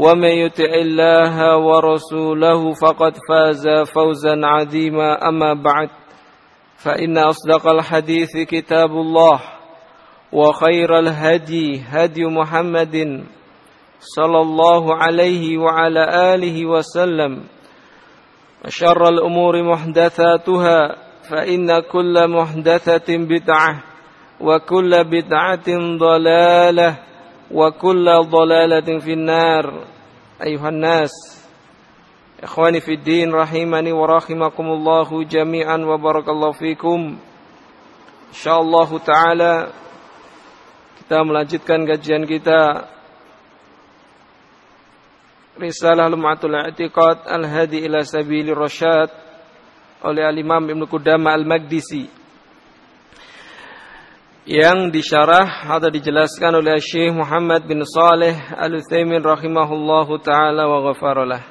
ومن يطع الله ورسوله فقد فاز فوزا عظيما. أما بعد فإن أصدق الحديث كتاب الله وخير الهدي هدي محمد صلى الله عليه وعلى آله وسلم. وشر الأمور محدثاتها فإن كل محدثة بدعة وكل بدعة ضلالة. وكل ضلالة في النار أيها الناس إخواني في الدين رحمني ورحمكم الله جميعا وبارك الله فيكم InsyaAllah Ta'ala Kita melanjutkan kajian kita Risalah Lum'atul I'tiqad Al-Hadi ila Sabili Rasyad Oleh Al-Imam Ibn Qudama Al-Magdisi Yang disyarah atau dijelaskan oleh Syekh Muhammad bin Saleh Al-Uthaymin Rahimahullahu Ta'ala wa ghafarolah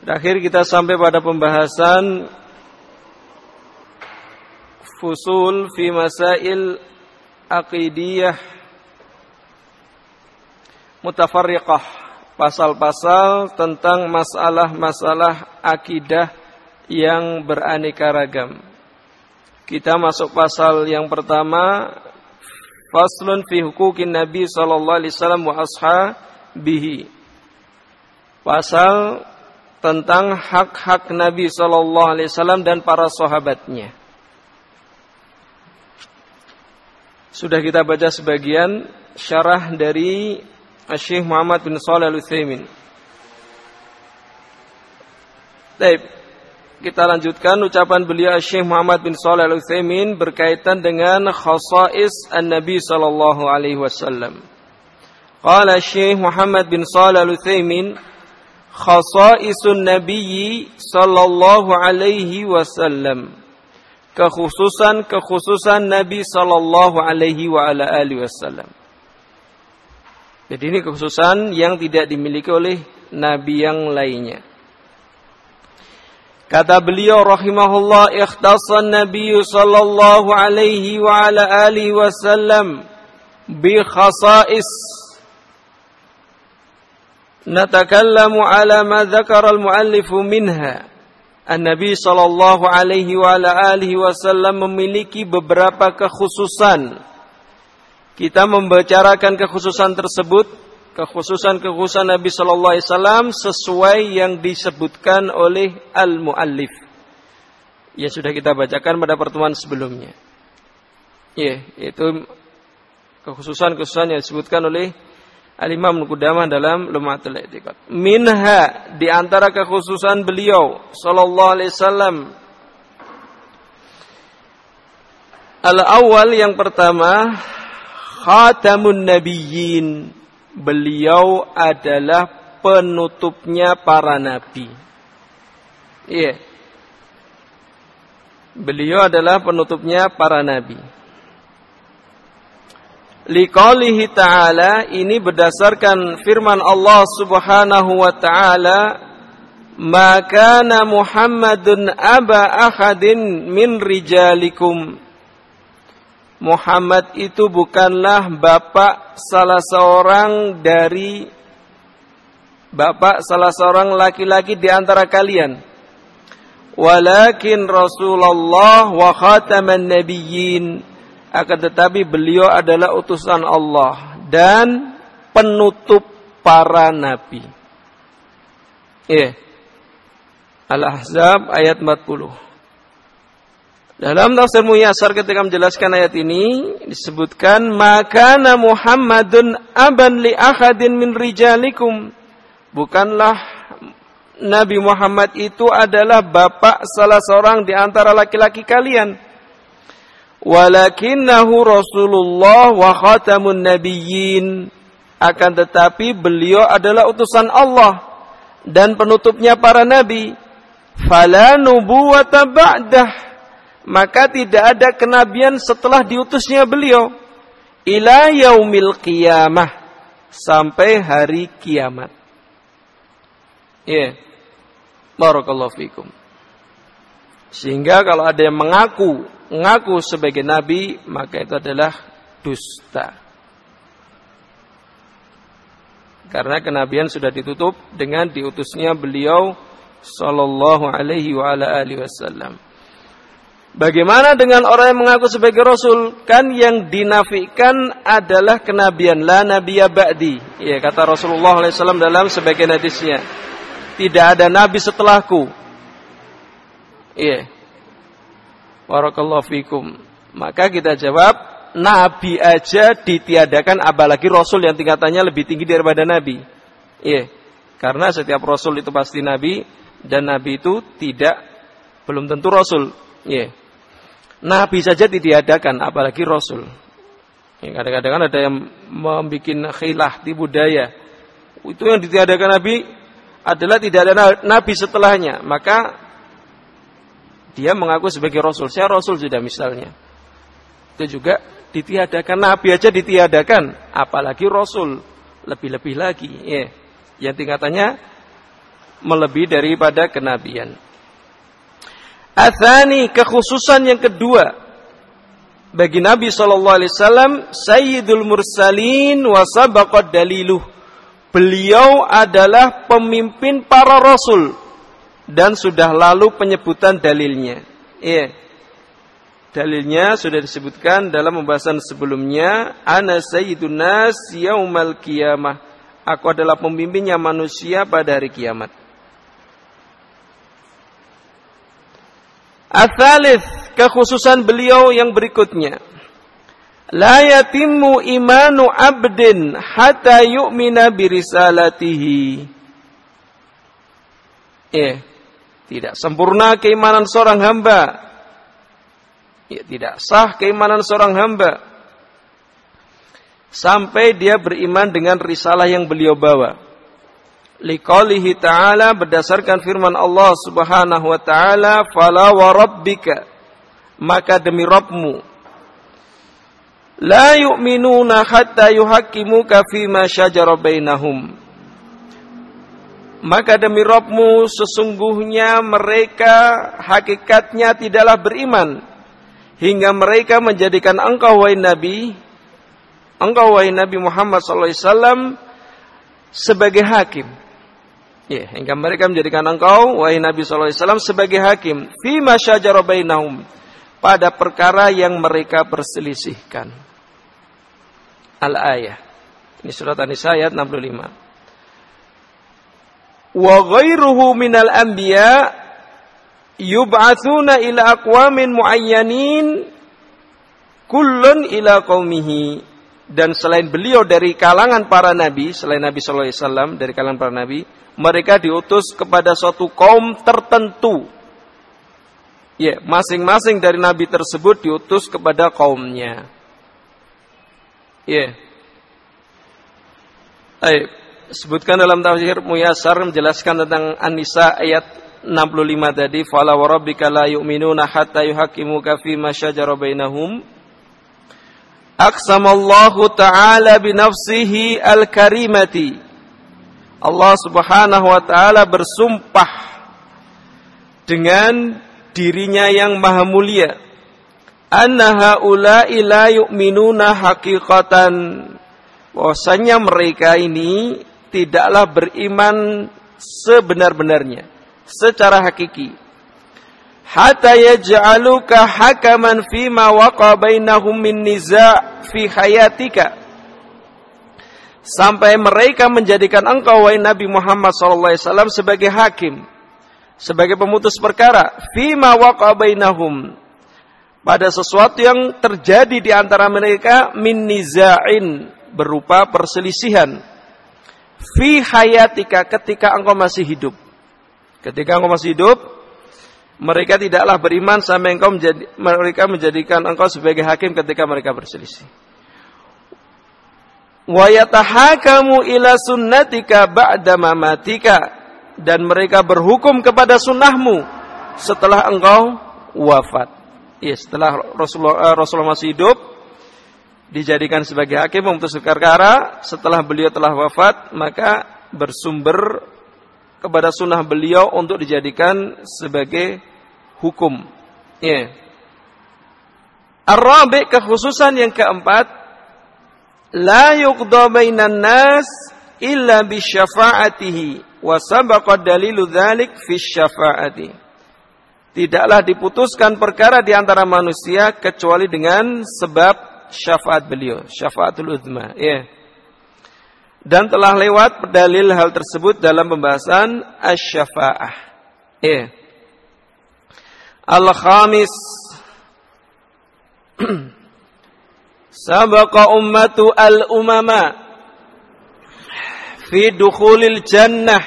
Terakhir kita sampai pada pembahasan Fusul fi masail aqidiyah mutafarriqah pasal-pasal tentang masalah-masalah akidah yang beraneka ragam. Kita masuk pasal yang pertama faslun fi hukukin Nabi sallallahu alaihi wasallam wa ashabihi. Pasal tentang hak-hak Nabi sallallahu alaihi wasallam dan para sahabatnya. Sudah kita baca sebagian syarah dari Syekh Muhammad bin Shalih Al-Utsaimin. Baik, kita lanjutkan ucapan beliau Syekh Muhammad bin Shalih Al-Utsaimin berkaitan dengan khasais An-Nabi sallallahu alaihi wasallam. Qala Syekh Muhammad bin Shalih Al-Utsaimin khasaisun Nabi sallallahu alaihi wasallam kekhususan-kekhususan Nabi sallallahu alaihi wa ala alihi wasallam. Jadi ini kekhususan yang tidak dimiliki oleh nabi yang lainnya. Kata beliau rahimahullah ikhtasan Nabi sallallahu alaihi wa ala alihi wasallam bi khasais Natakallamu ala ma dzakara al-muallif minha An-Nabi sallallahu alaihi wa ala wasallam memiliki beberapa kekhususan. Kita membicarakan kekhususan tersebut, kekhususan-kekhususan Nabi sallallahu alaihi wasallam sesuai yang disebutkan oleh al-muallif. Ya sudah kita bacakan pada pertemuan sebelumnya. Ya, itu kekhususan-kekhususan yang disebutkan oleh Al-Imam Qudamah dalam Lumatul I'tiqad. Minha di antara kekhususan beliau sallallahu alaihi wasallam Al-awwal yang pertama khatamun nabiyyin. Beliau adalah penutupnya para nabi. Iya. Yeah. Beliau adalah penutupnya para nabi. Liqaulihi ta'ala ini berdasarkan firman Allah Subhanahu wa taala maka Muhammadun aba ahadin min rijalikum Muhammad itu bukanlah bapak salah seorang dari bapak salah seorang laki-laki di antara kalian walakin Rasulullah wa khataman nabiyyin akan tetapi beliau adalah utusan Allah dan penutup para nabi. Yeah. Al-Ahzab ayat 40. Dalam tafsir Muyassar ketika menjelaskan ayat ini disebutkan maka Muhammadun aban li ahadin min rijalikum. Bukanlah Nabi Muhammad itu adalah bapak salah seorang di antara laki-laki kalian. Walakinnahu Rasulullah wa khatamun nabiyyin. Akan tetapi beliau adalah utusan Allah dan penutupnya para nabi fala nubuwata ba'dah maka tidak ada kenabian setelah diutusnya beliau. Ila yaumil qiyamah. Sampai hari kiamat. Ya yeah. barakallahu fikum. Sehingga kalau ada yang mengaku mengaku sebagai nabi maka itu adalah dusta. Karena kenabian sudah ditutup dengan diutusnya beliau sallallahu alaihi wa ala alihi wasallam. Bagaimana dengan orang yang mengaku sebagai rasul? Kan yang dinafikan adalah kenabian, la nabiyya ba'di. Ya, kata Rasulullah SAW dalam sebagian hadisnya. Tidak ada nabi setelahku. Iya. Barakallahu fikum. Maka kita jawab, nabi aja ditiadakan apalagi rasul yang tingkatannya lebih tinggi daripada nabi. Iya. Karena setiap rasul itu pasti nabi, dan nabi itu tidak belum tentu rasul. Ya. Nabi saja ditiadakan apalagi rasul. Ya, kadang-kadang ada yang membuat khilah di budaya. Itu yang ditiadakan nabi adalah tidak ada nabi setelahnya, maka dia mengaku sebagai rasul. Saya rasul sudah misalnya. Itu juga ditiadakan nabi aja ditiadakan, apalagi rasul lebih-lebih lagi, ya. Yang tingkatannya melebihi daripada kenabian. Athani kekhususan yang kedua bagi Nabi Shallallahu Alaihi Wasallam Sayyidul Mursalin wa sabaqad daliluh. Beliau adalah pemimpin para rasul dan sudah lalu penyebutan dalilnya. Iya. Dalilnya sudah disebutkan dalam pembahasan sebelumnya. Ana sayyidun nas yaumal qiyamah. Aku adalah pemimpinnya manusia pada hari kiamat. Athalith, kekhususan beliau yang berikutnya. La yatimmu imanu abdin hatta yu'mina birisalatihi. Eh, tidak sempurna keimanan seorang hamba. Ya, tidak sah keimanan seorang hamba. Sampai dia beriman dengan risalah yang beliau bawa liqaulihi ta'ala berdasarkan firman Allah Subhanahu wa taala fala wa rabbika maka demi Rabbmu la yu'minuna hatta yuhaqqimuka ma syajara bainahum. Maka demi Rabbmu sesungguhnya mereka hakikatnya tidaklah beriman hingga mereka menjadikan engkau wahai Nabi engkau wahai Nabi Muhammad sallallahu alaihi wasallam sebagai hakim Ya, hingga mereka menjadikan engkau wahai Nabi sallallahu alaihi wasallam sebagai hakim fi masyajara bainahum pada perkara yang mereka perselisihkan. Al-ayah. Ini surat An-Nisa ayat 65. Wa ghairuhu minal anbiya yub'atsuna ila aqwamin muayyanin kullun ila qaumihi dan selain beliau dari kalangan para nabi, selain Nabi sallallahu alaihi wasallam dari kalangan para nabi, mereka diutus kepada suatu kaum tertentu. Ya, masing-masing dari nabi tersebut diutus kepada kaumnya. Ya. Ayo, sebutkan dalam tafsir Muyasar menjelaskan tentang An-Nisa ayat 65 tadi, "Fala wa rabbika la yu'minuna hatta yuhaqqimuka fi ma syajara bainahum." Aqsamallahu ta'ala bi nafsihi al-karimati. Allah Subhanahu wa taala bersumpah dengan dirinya yang maha mulia. Anna haula'i la yu'minuna haqiqatan. Bahwasanya mereka ini tidaklah beriman sebenar-benarnya secara hakiki hatta yaj'aluka hakaman fima waqa bainahum min niza' fi hayatika. Sampai mereka menjadikan engkau wahai Nabi Muhammad SAW sebagai hakim, sebagai pemutus perkara, fima waqabainahum pada sesuatu yang terjadi di antara mereka min niza'in berupa perselisihan. Fi hayatika ketika engkau masih hidup. Ketika engkau masih hidup, mereka tidaklah beriman sampai engkau menjadi, mereka menjadikan engkau sebagai hakim ketika mereka berselisih. Wa yatahakamu ila sunnatika ba'da mamatika. Dan mereka berhukum kepada sunnahmu setelah engkau wafat. Ya, setelah Rasulullah, uh, Rasulullah masih hidup dijadikan sebagai hakim memutus perkara. Setelah beliau telah wafat maka bersumber kepada sunnah beliau untuk dijadikan sebagai hukum. Ya. Kekhususan yang keempat la yuqda bainan nas illa bi syafa'atihi wa sabaqa dalilu dzalik fi syafa'ati. Tidaklah diputuskan perkara di antara manusia kecuali dengan sebab syafaat beliau, syafaatul uzma, ya. Dan telah lewat dalil hal tersebut dalam pembahasan asy-syafa'ah. Ya. Al-khamis. Sabaqa ummatu al-umama fi dukhulil jannah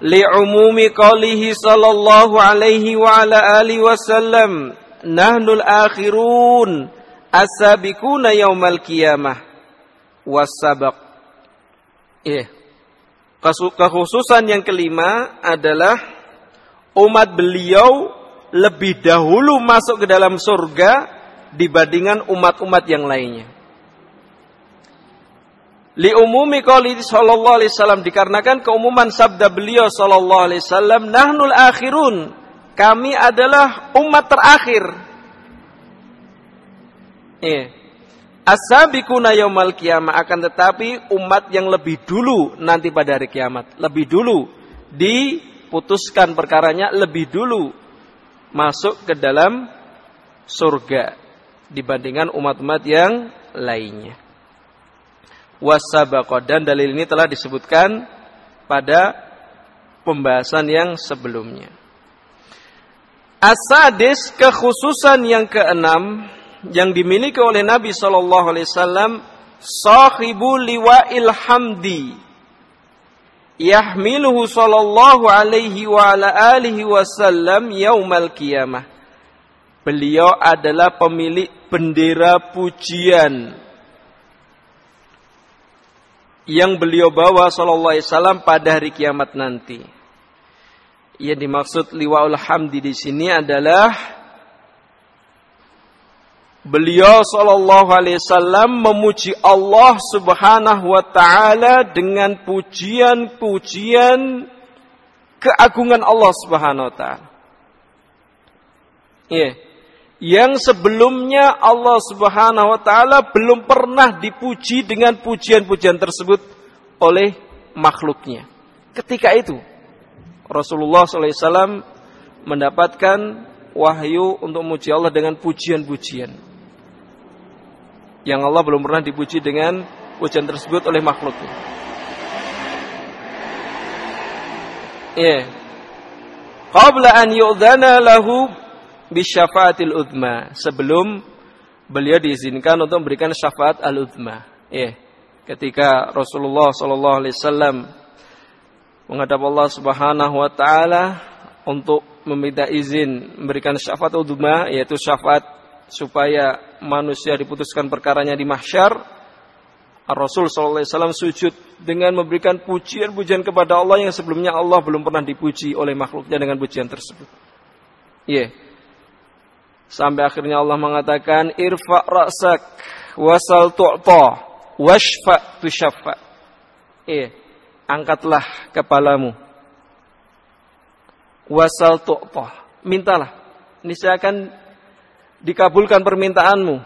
li'umumi qawlihi sallallahu alaihi wa ala alihi wasallam nahnul akhirun as-sabiquna yaumal qiyamah. Was-sabaq. Yeah. Kekhususan yang kelima adalah umat beliau lebih dahulu masuk ke dalam surga dibandingkan umat-umat yang lainnya. Li umumi qali sallallahu alaihi wasallam dikarenakan keumuman sabda beliau sallallahu alaihi wasallam nahnul akhirun kami adalah umat terakhir. Eh. As-sabiquna yaumal qiyamah akan tetapi umat yang lebih dulu nanti pada hari kiamat, lebih dulu diputuskan perkaranya lebih dulu masuk ke dalam surga dibandingkan umat-umat yang lainnya. Wasabaqah dan dalil ini telah disebutkan pada pembahasan yang sebelumnya. Asadis kekhususan yang keenam yang dimiliki oleh Nabi Shallallahu Alaihi Wasallam sahibu liwa'il hamdi yahmiluhu sallallahu alaihi wa ala alihi wasallam yaumal qiyamah Beliau adalah pemilik bendera pujian yang beliau bawa sallallahu alaihi wasallam pada hari kiamat nanti. Yang dimaksud liwaul hamdi di sini adalah beliau sallallahu alaihi wasallam memuji Allah Subhanahu wa taala dengan pujian-pujian keagungan Allah Subhanahu wa taala. Yeah yang sebelumnya Allah Subhanahu wa taala belum pernah dipuji dengan pujian-pujian tersebut oleh makhluknya. Ketika itu Rasulullah SAW mendapatkan wahyu untuk memuji Allah dengan pujian-pujian. Yang Allah belum pernah dipuji dengan pujian tersebut oleh makhluknya. Ya. Yeah. Qabla an yu'dhana lahu bisyafaatil udma sebelum beliau diizinkan untuk memberikan syafaat al udma. Ya, ketika Rasulullah Shallallahu Alaihi Wasallam menghadap Allah Subhanahu Wa Taala untuk meminta izin memberikan syafaat udma, yaitu syafaat supaya manusia diputuskan perkaranya di mahsyar. Rasul Wasallam sujud dengan memberikan pujian-pujian kepada Allah yang sebelumnya Allah belum pernah dipuji oleh makhluknya dengan pujian tersebut. Ya, yeah. Sampai akhirnya Allah mengatakan irfa ra'sak wasal tu'ta washfa tushaffa. Eh, angkatlah kepalamu. Wasal tu'tah. Mintalah. Niscaya akan dikabulkan permintaanmu,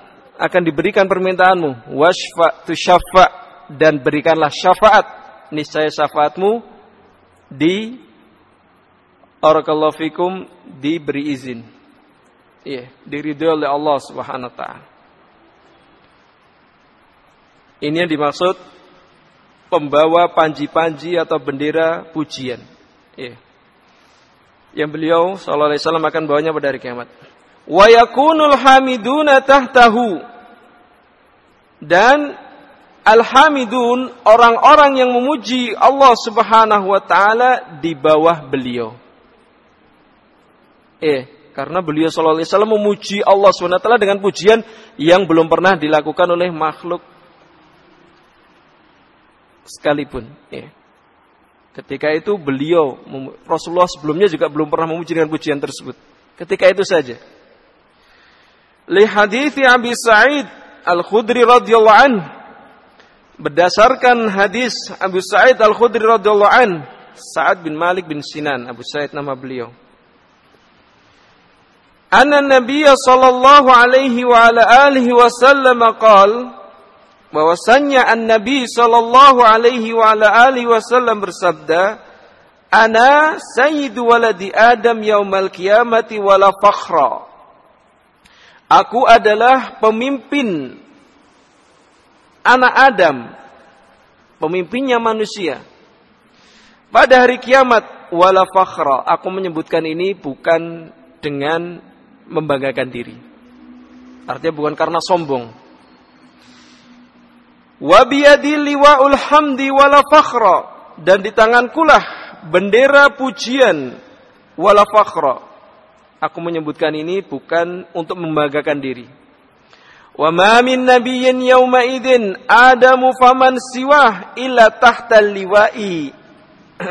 akan diberikan permintaanmu. Wasfa tu syafa dan berikanlah syafaat. Niscaya syafaatmu di Barakallahu fikum diberi izin. Iya, diridhoi oleh Allah Subhanahu wa taala. Ini yang dimaksud pembawa panji-panji atau bendera pujian. Iya. Yang beliau sallallahu alaihi wasallam akan bawanya pada hari kiamat. Wa yakunul hamiduna tahtahu. Dan Alhamidun orang-orang yang memuji Allah Subhanahu wa taala di bawah beliau. Eh, karena beliau sallallahu alaihi wasallam memuji Allah SWT dengan pujian yang belum pernah dilakukan oleh makhluk sekalipun. Eh. Ketika itu beliau Rasulullah sebelumnya juga belum pernah memuji dengan pujian tersebut. Ketika itu saja. Li hadithi Abi Sa'id Al-Khudri radhiyallahu an berdasarkan hadis Abu Sa'id Al-Khudri radhiyallahu an Sa'ad bin Malik bin Sinan Abu Sa'id nama beliau anna Nabi sallallahu alaihi wa ala alihi wasallam qaal bahwasannya an-nabi sallallahu alaihi wa ala alihi wasallam bersabda ana sayyidu waladi adam yaumal qiyamati wala fakhra aku adalah pemimpin anak Adam pemimpinnya manusia pada hari kiamat wala fakhra aku menyebutkan ini bukan dengan membanggakan diri. Artinya bukan karena sombong. Dan di tangankulah bendera pujian wala fakhra. Aku menyebutkan ini bukan untuk membanggakan diri. Wa ma min nabiyyin yawma idzin adamu faman siwah illa tahta liwa'i.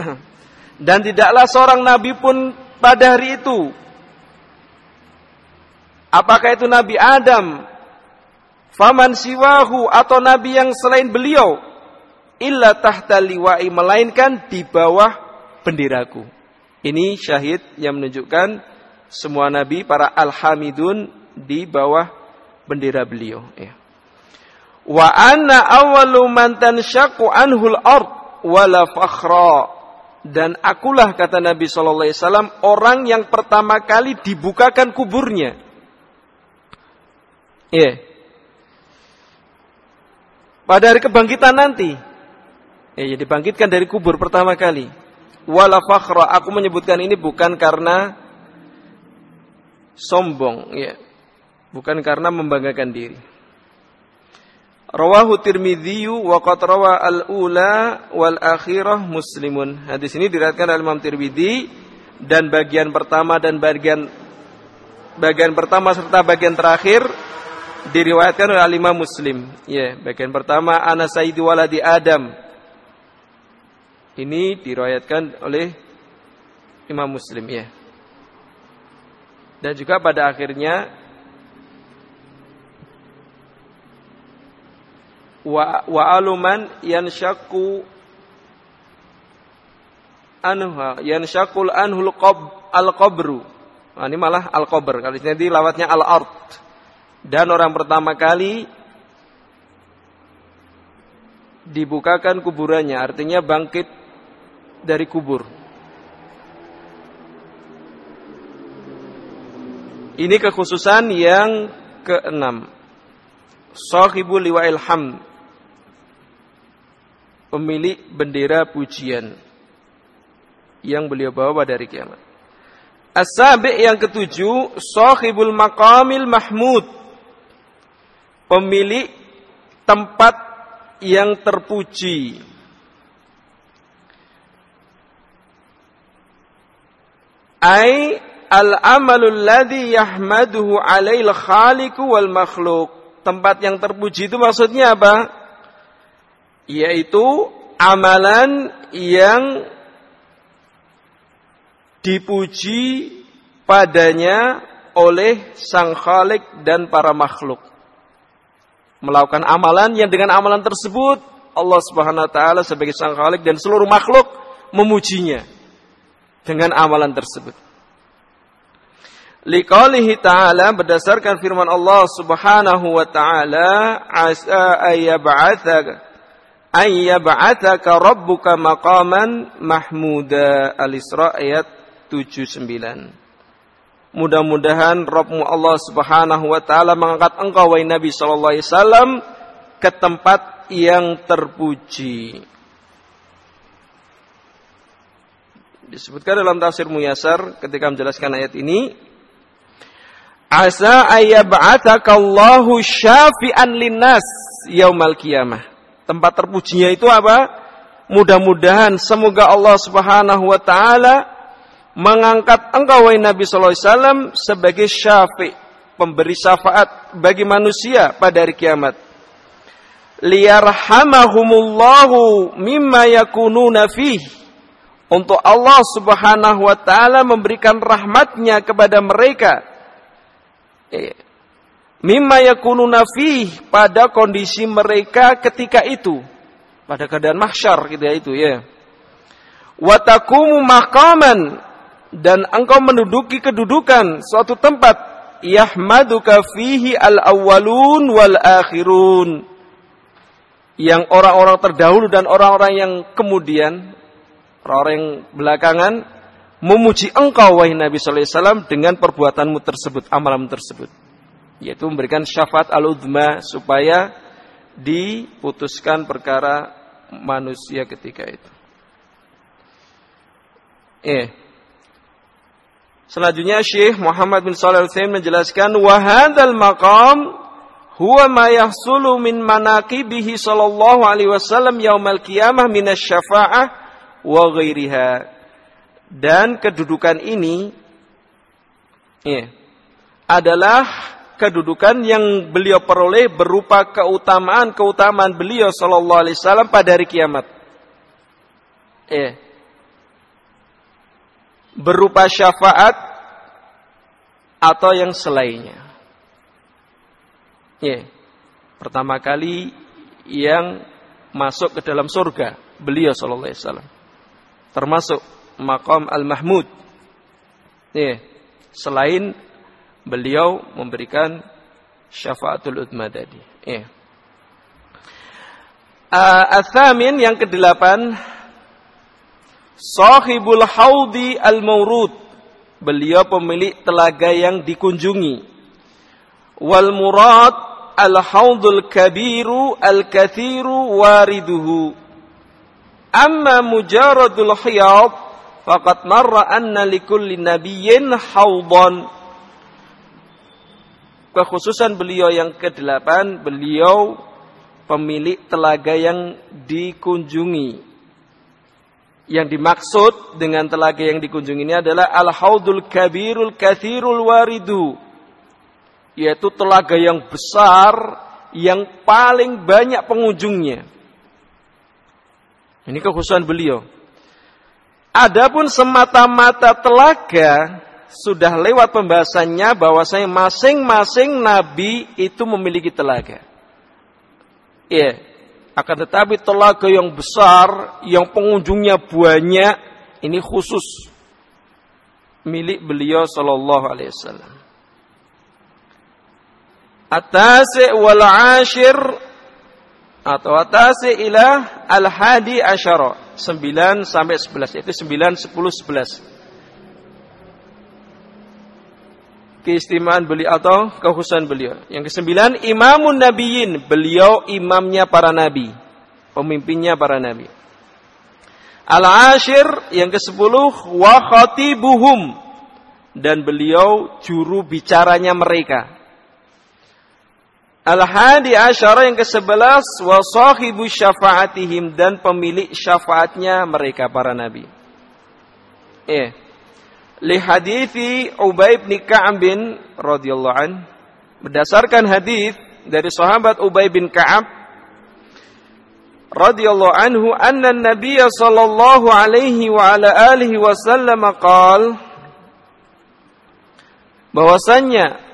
dan tidaklah seorang nabi pun pada hari itu Apakah itu Nabi Adam? Faman siwahu atau Nabi yang selain beliau? Illa tahta liwa'i melainkan di bawah benderaku. Ini syahid yang menunjukkan semua Nabi para alhamidun di bawah bendera beliau. Ya. Wa anna awwalu man tanshaqqu anhul ard wala fakhra dan akulah kata Nabi sallallahu alaihi wasallam orang yang pertama kali dibukakan kuburnya Iya. Pada hari kebangkitan nanti, ya, jadi bangkitkan dari kubur pertama kali. Wala fakhra, aku menyebutkan ini bukan karena sombong, ya. Bukan karena membanggakan diri. Rawahu Tirmidzi wa qad rawa al-ula wal akhirah Muslimun. Hadis ini diriwayatkan oleh Imam Tirmidzi dan bagian pertama dan bagian bagian pertama serta bagian terakhir diriwayatkan oleh Imam Muslim. Ya, bagian pertama ana sayyidu waladi Adam. Ini diriwayatkan oleh Imam Muslim ya. Dan juga pada akhirnya wa wa aluman yanshaqqu anha yanshaqul anhul qab al qabru. Nah, ini malah al qabr. Kalau ini lawatnya al ard dan orang pertama kali dibukakan kuburannya, artinya bangkit dari kubur. Ini kekhususan yang keenam. Sahibul liwa'il ham. Pemilik bendera pujian yang beliau bawa dari kiamat. As-sabi' yang ketujuh, sahibul maqamil mahmud pemilik tempat yang terpuji. Ai al-amalul ladzi yahmaduhu alail khaliqu wal makhluk. Tempat yang terpuji itu maksudnya apa? Yaitu amalan yang dipuji padanya oleh sang khalik dan para makhluk melakukan amalan yang dengan amalan tersebut Allah Subhanahu wa taala sebagai sang khalik dan seluruh makhluk memujinya dengan amalan tersebut. Liqalihi ta'ala berdasarkan firman Allah Subhanahu wa taala asa ayyab'athaka ayyab'athaka rabbuka maqaman mahmuda Al-Isra ayat 79. Mudah-mudahan Rabbmu Allah Subhanahu wa taala mengangkat engkau wahai Nabi sallallahu alaihi wasallam ke tempat yang terpuji. Disebutkan dalam tafsir Muyasar ketika menjelaskan ayat ini, Asa ayyab'ataka Allahu syafi'an linnas yaumal qiyamah. Tempat terpujinya itu apa? Mudah-mudahan semoga Allah Subhanahu wa taala mengangkat engkau wahai Nabi sallallahu alaihi wasallam sebagai syafi', pemberi syafaat bagi manusia pada hari kiamat liyarhamahumullahu mimma yakununa fih untuk Allah Subhanahu wa taala memberikan rahmatnya kepada mereka mimma yakununa fih pada kondisi mereka ketika itu. Pada keadaan mahsyar gitu ya itu ya. Wa takumu maqaman dan engkau menduduki kedudukan suatu tempat. Yahmaduka fihi al-awwalun wal akhirun yang orang-orang terdahulu dan orang-orang yang kemudian, orang-orang belakangan, memuji engkau wahai Nabi Sallallahu Alaihi Wasallam dengan perbuatanmu tersebut, amalan tersebut. Yaitu memberikan syafaat al-udhma supaya diputuskan perkara manusia ketika itu. Eh. Selanjutnya Syekh Muhammad bin Shalih Al-Utsaimin menjelaskan wahadal maqam huwa ma yahsulu min manaqibihi sallallahu alaihi wasallam yaumal qiyamah minasyafa'ah wa ghairiha. Dan kedudukan ini ya, adalah kedudukan yang beliau peroleh berupa keutamaan-keutamaan beliau sallallahu alaihi wasallam pada hari kiamat. Ya. Berupa syafaat atau yang selainnya. Ya. Pertama kali yang masuk ke dalam surga beliau sallallahu alaihi wasallam. Termasuk maqam Al-Mahmud. Ya. Selain beliau memberikan syafaatul udma tadi. Ya. Uh, yang kedelapan Sahibul Haudi Al-Maurud Beliau pemilik telaga yang dikunjungi Wal murad al-haudul kabiru al-kathiru wariduhu. Amma mujaradul hiyad faqad marra anna likulli nabiyyin haudan. Kekhususan beliau yang kedelapan, beliau pemilik telaga yang dikunjungi. Yang dimaksud dengan telaga yang dikunjungi ini adalah al-haudul kabirul kathirul waridu yaitu telaga yang besar yang paling banyak pengunjungnya. Ini kekhususan beliau. Adapun semata-mata telaga sudah lewat pembahasannya bahwasanya masing-masing nabi itu memiliki telaga. Ya, akan tetapi telaga yang besar, yang pengunjungnya banyak, ini khusus milik beliau Shallallahu Alaihi Wasallam. Atase wal ashir atau atase ila al hadi asyara 9 sampai 11 itu 9 10 11 keistimewaan beliau atau kekhususan beliau. Yang kesembilan imamun nabiyin beliau imamnya para nabi. Pemimpinnya para nabi. Al ashir yang ke sepuluh wa khatibuhum. Dan beliau juru bicaranya mereka Al-Hadi Asyara yang ke-11 wa sahibu syafaatihim dan pemilik syafaatnya mereka para nabi. Eh. Li hadithi Ubay bin Ka'ab bin radhiyallahu an berdasarkan hadis dari sahabat Ubay bin Ka'ab radhiyallahu anhu anna Nabi sallallahu alaihi wa ala alihi wasallam qaal bahwasanya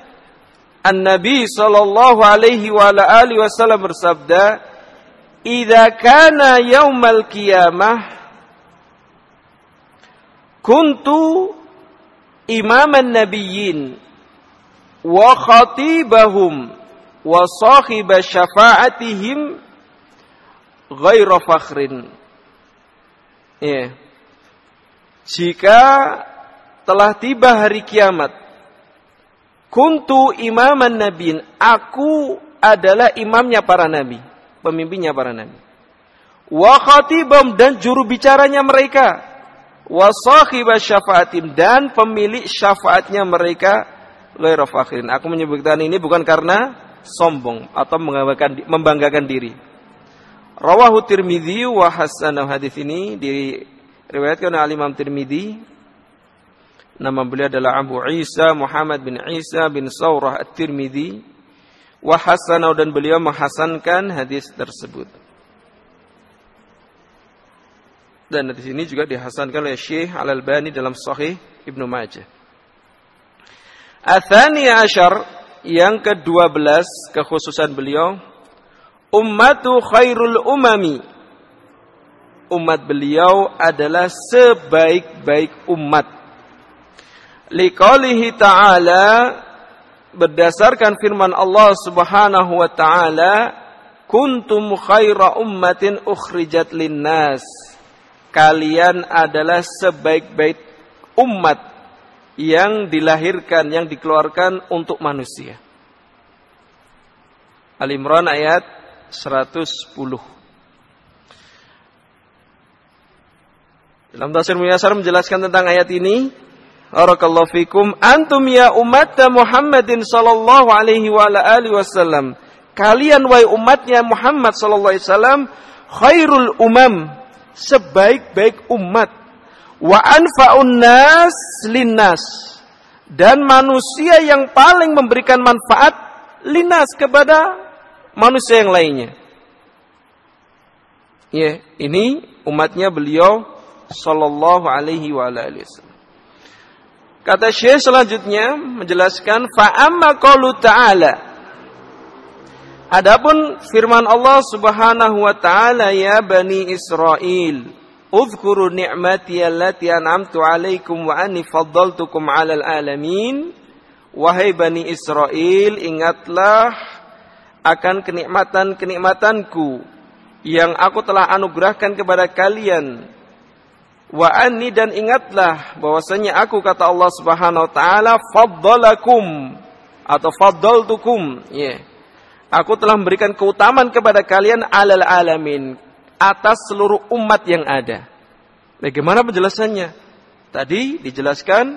An-Nabi sallallahu alaihi wa alihi wasallam bersabda, idza kana yaumal qiyamah kuntu imaman nabiyyin wa khatibahum wa sahiba syafa'atihim ghaira fakhrin. Ya. Jika telah tiba hari kiamat, kuntu imaman nabiin, aku adalah imamnya para nabi, pemimpinnya para nabi. Wa khatibam dan juru bicaranya mereka. Wa sahiba syafaatim dan pemilik syafaatnya mereka ghairu fakhrin. Aku menyebutkan ini bukan karena sombong atau membanggakan, membanggakan diri. Rawahu Tirmidzi wa hasanahu hadis ini diriwayatkan oleh Imam Tirmidzi. Nama beliau adalah Abu Isa Muhammad bin Isa bin Saurah At-Tirmidzi. Wa hasanahu dan beliau menghasankan hadis tersebut. Dan hadis ini juga dihasankan oleh Syekh Al-Albani dalam Sahih Ibnu Majah. Athani Ashar yang ke-12 kekhususan beliau ummatu khairul umami. Umat beliau adalah sebaik-baik umat. Liqaulihi ta'ala berdasarkan firman Allah Subhanahu wa taala, "Kuntum khaira ummatin ukhrijat linnas." Kalian adalah sebaik-baik umat yang dilahirkan, yang dikeluarkan untuk manusia. Al-Imran ayat 110. Dalam tafsir Muyasar menjelaskan tentang ayat ini, Barakallahu fikum antum ya umat Muhammadin sallallahu alaihi wa ala alihi wasallam. Kalian wahai umatnya Muhammad sallallahu alaihi wasallam khairul umam, sebaik-baik umat. Wa anfa'un nas linnas. Dan manusia yang paling memberikan manfaat linnas kepada manusia yang lainnya. Ya, ini umatnya beliau sallallahu alaihi wa alihi wasallam. Kata Syekh selanjutnya menjelaskan fa amma qaulu ta'ala Adapun firman Allah Subhanahu wa taala ya bani Israel Uzkuru ni'mati allati an'amtu 'alaikum wa anni faddaltukum 'alal alamin Wahai bani Israel ingatlah akan kenikmatan-kenikmatanku yang aku telah anugerahkan kepada kalian. Wa anni dan ingatlah bahwasanya aku kata Allah Subhanahu wa taala faddalakum atau faddaltukum ya. Yeah. Aku telah memberikan keutamaan kepada kalian alal alamin atas seluruh umat yang ada. Bagaimana penjelasannya? Tadi dijelaskan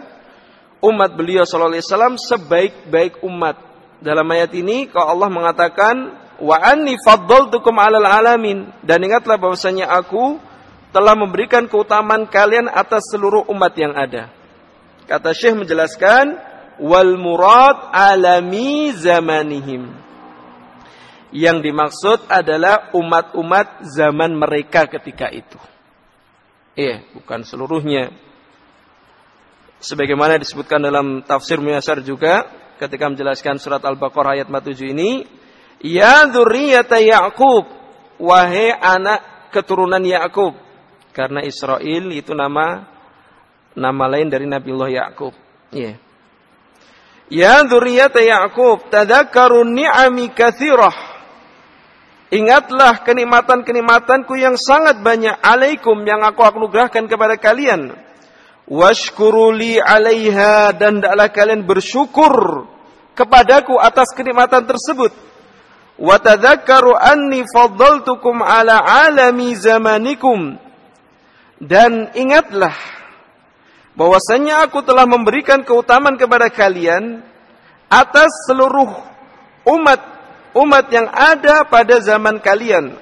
umat beliau sallallahu alaihi wasallam sebaik-baik umat dalam ayat ini kalau Allah mengatakan wa anni faddaltukum 'alal alamin dan ingatlah bahwasanya aku telah memberikan keutamaan kalian atas seluruh umat yang ada. Kata Syekh menjelaskan wal murad alami zamanihim. Yang dimaksud adalah umat-umat zaman mereka ketika itu. Iya, bukan seluruhnya. Sebagaimana disebutkan dalam tafsir Muyasar juga, ketika menjelaskan surat Al-Baqarah ayat 47 ini, Ya dzurriyyata Ya'qub, wahai anak keturunan Ya'qub. Karena Israel itu nama nama lain dari Nabiullah Ya'qub. Ya. Ya dzurriyyata Ya'qub, tadakkaru ni'ami katsirah. Ingatlah kenikmatan-kenikmatanku yang sangat banyak alaikum yang aku anugerahkan kepada kalian washkuruli alaiha dan hendaklah kalian bersyukur kepadaku atas kenikmatan tersebut wa tadzakkaru anni faddaltukum ala alami zamanikum dan ingatlah bahwasanya aku telah memberikan keutamaan kepada kalian atas seluruh umat umat yang ada pada zaman kalian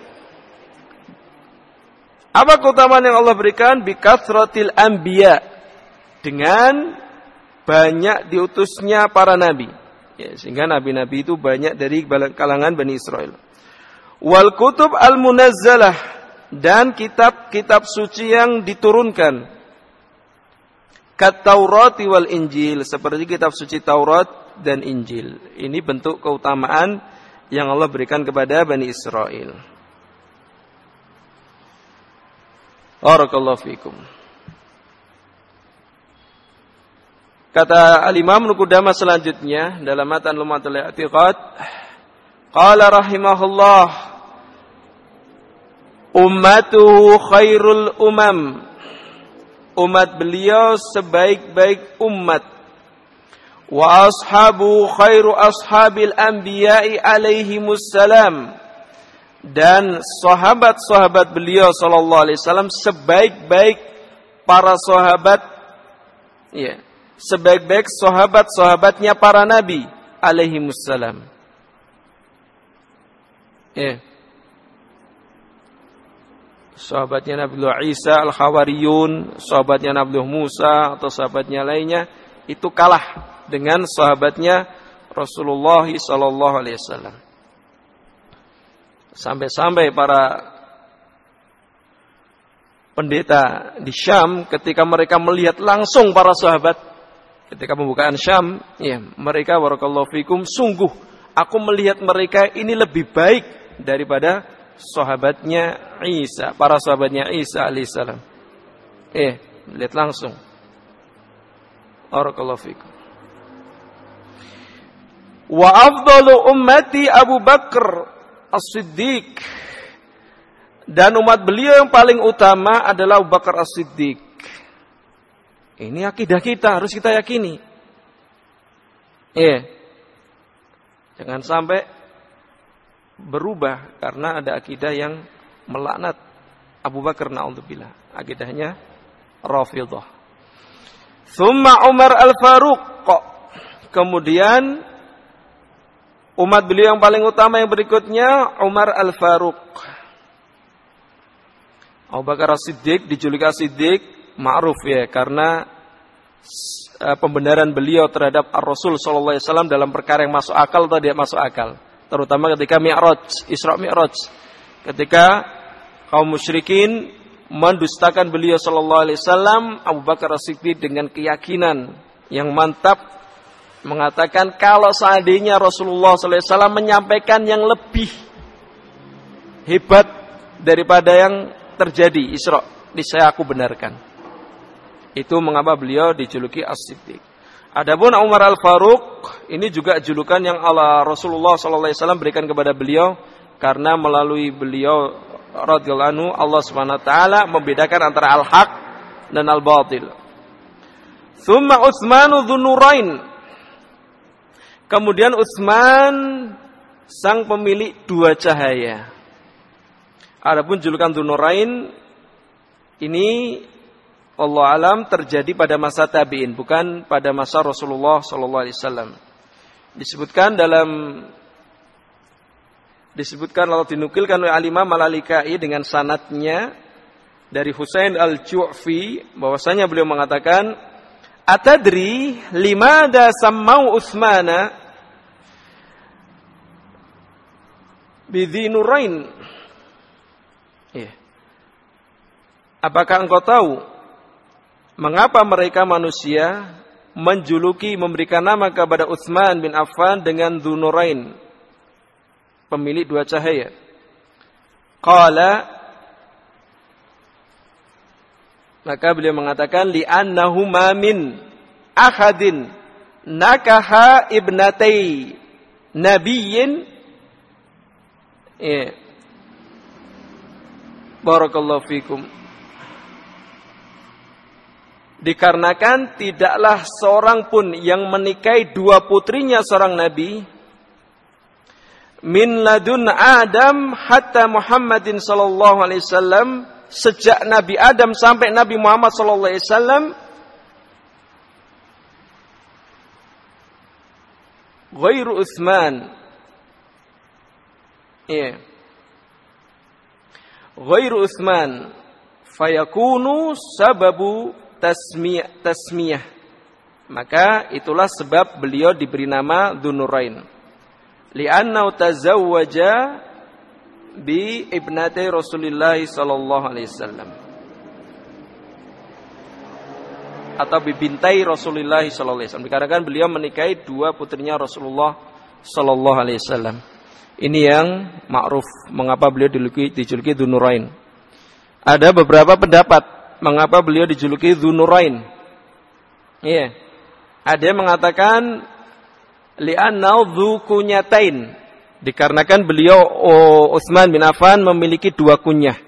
apa keutamaan yang Allah berikan bi kathratil anbiya dengan banyak diutusnya para nabi. Ya, sehingga nabi-nabi itu banyak dari kalangan Bani Israel. Wal kutub al munazzalah dan kitab-kitab suci yang diturunkan. Kat Taurat wal Injil seperti kitab suci Taurat dan Injil. Ini bentuk keutamaan yang Allah berikan kepada Bani Israel. Barakallahu fikum. Kata Al-Imam Nukudama selanjutnya dalam matan Lumatul I'tiqad, qala rahimahullah ummatuhu khairul umam. Umat beliau sebaik-baik umat. Wa ashabu khairu ashabil anbiya'i alaihimus salam. Dan sahabat-sahabat beliau sallallahu alaihi wasallam sebaik-baik para sahabat ya sebaik-baik sahabat-sahabatnya para nabi alaihi wassalam. Ya. Sahabatnya Nabi Isa Al-Khawariyun, sahabatnya Nabi Musa atau sahabatnya lainnya itu kalah dengan sahabatnya Rasulullah sallallahu alaihi wasallam. Sampai-sampai para pendeta di Syam ketika mereka melihat langsung para sahabat ketika pembukaan Syam, ya, mereka barakallahu fikum sungguh aku melihat mereka ini lebih baik daripada sahabatnya Isa, para sahabatnya Isa alaihissalam. Eh, lihat langsung. Barakallahu fikum. Wa afdalu ummati Abu Bakar As-Siddiq. Dan umat beliau yang paling utama adalah Abu Bakar As-Siddiq. Ini akidah kita, harus kita yakini. Iya. Jangan sampai berubah karena ada akidah yang melaknat Abu Bakar na'udzubillah. Akidahnya Rafidah. Thumma Umar Al-Faruq. Kemudian umat beliau yang paling utama yang berikutnya Umar Al-Faruq. Abu Bakar As-Siddiq dijuluki As-Siddiq ma'ruf ya karena uh, pembenaran beliau terhadap Ar-Rasul sallallahu alaihi wasallam dalam perkara yang masuk akal atau tidak masuk akal, terutama ketika Mi'raj, Isra Mi'raj. Ketika kaum musyrikin mendustakan beliau sallallahu alaihi wasallam, Abu Bakar As-Siddiq dengan keyakinan yang mantap mengatakan kalau seandainya Rasulullah sallallahu alaihi wasallam menyampaikan yang lebih hebat daripada yang terjadi Isra, saya aku benarkan. Itu mengapa beliau dijuluki As-Siddiq. Adapun Umar Al-Faruq ini juga julukan yang Allah Rasulullah sallallahu alaihi wasallam berikan kepada beliau karena melalui beliau radhiyallahu anhu Allah Subhanahu wa taala membedakan antara al-haq dan al-batil. Thumma Utsman dzunurain. Kemudian Utsman sang pemilik dua cahaya. Adapun julukan dzunurain ini Allah alam terjadi pada masa tabi'in bukan pada masa Rasulullah sallallahu alaihi wasallam. Disebutkan dalam disebutkan lalu dinukilkan oleh Alimah Malalikai dengan sanatnya dari Husain Al-Ju'fi bahwasanya beliau mengatakan Atadri limada sammau Utsmana bidzinurain. Ya. Apakah engkau tahu mengapa mereka manusia menjuluki memberikan nama kepada Utsman bin Affan dengan Dzunurain? Pemilik dua cahaya. Qala maka beliau mengatakan li annahu min ahadin nakaha ibnatai nabiyyin. Ya. Barakallahu fikum Dikarenakan tidaklah seorang pun yang menikahi dua putrinya seorang nabi min ladun Adam hatta Muhammadin sallallahu alaihi wasallam sejak Nabi Adam sampai Nabi Muhammad sallallahu alaihi wasallam. Ghairu Utsman. Iya. Ghairu Utsman. Fayakunu sababu tasmiyah, tasmiyah. Maka itulah sebab beliau diberi nama Dunurain. Li'annau tazawwaja bi ibnati Rasulullah sallallahu alaihi wasallam. Atau bibintai Rasulullah sallallahu alaihi wasallam. Dikarenakan beliau menikahi dua putrinya Rasulullah sallallahu alaihi wasallam. Ini yang ma'ruf mengapa beliau dijuluki dijuluki Dunurain. Ada beberapa pendapat mengapa beliau dijuluki Dzunurain. Iya. Ada yang mengatakan li'annau dzukunyatain. Dikarenakan beliau oh, Utsman bin Affan memiliki dua kunyah.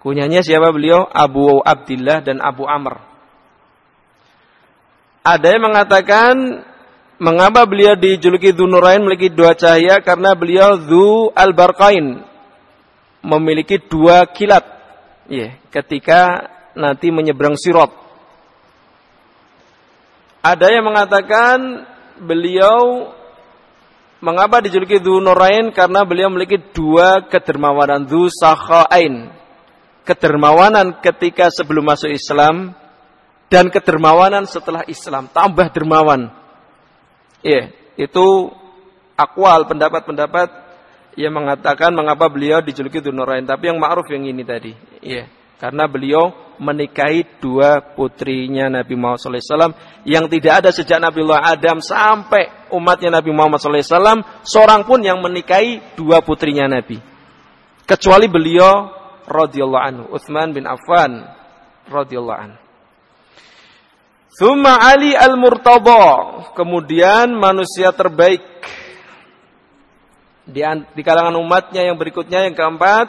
Kunyahnya siapa beliau? Abu Abdullah dan Abu Amr. Ada yang mengatakan mengapa beliau dijuluki Dzunurain memiliki dua cahaya karena beliau Dzu al-Barqain memiliki dua kilat. Ya, ketika nanti menyeberang Sirat. Ada yang mengatakan beliau mengapa dijuluki Dzunurain karena beliau memiliki dua kedermawanan Dzu Sakhain. Kedermawanan ketika sebelum masuk Islam dan kedermawanan setelah Islam, tambah dermawan. Iya, itu akwal pendapat-pendapat yang mengatakan mengapa beliau dijuluki Dzunurain, tapi yang ma'ruf yang ini tadi. Iya. Karena beliau menikahi dua putrinya Nabi Muhammad SAW yang tidak ada sejak Nabi Allah Adam sampai umatnya Nabi Muhammad SAW seorang pun yang menikahi dua putrinya Nabi. Kecuali beliau radhiyallahu anhu, Utsman bin Affan radhiyallahu anhu. Thumma Ali al-Murtada, kemudian manusia terbaik di, di kalangan umatnya yang berikutnya yang keempat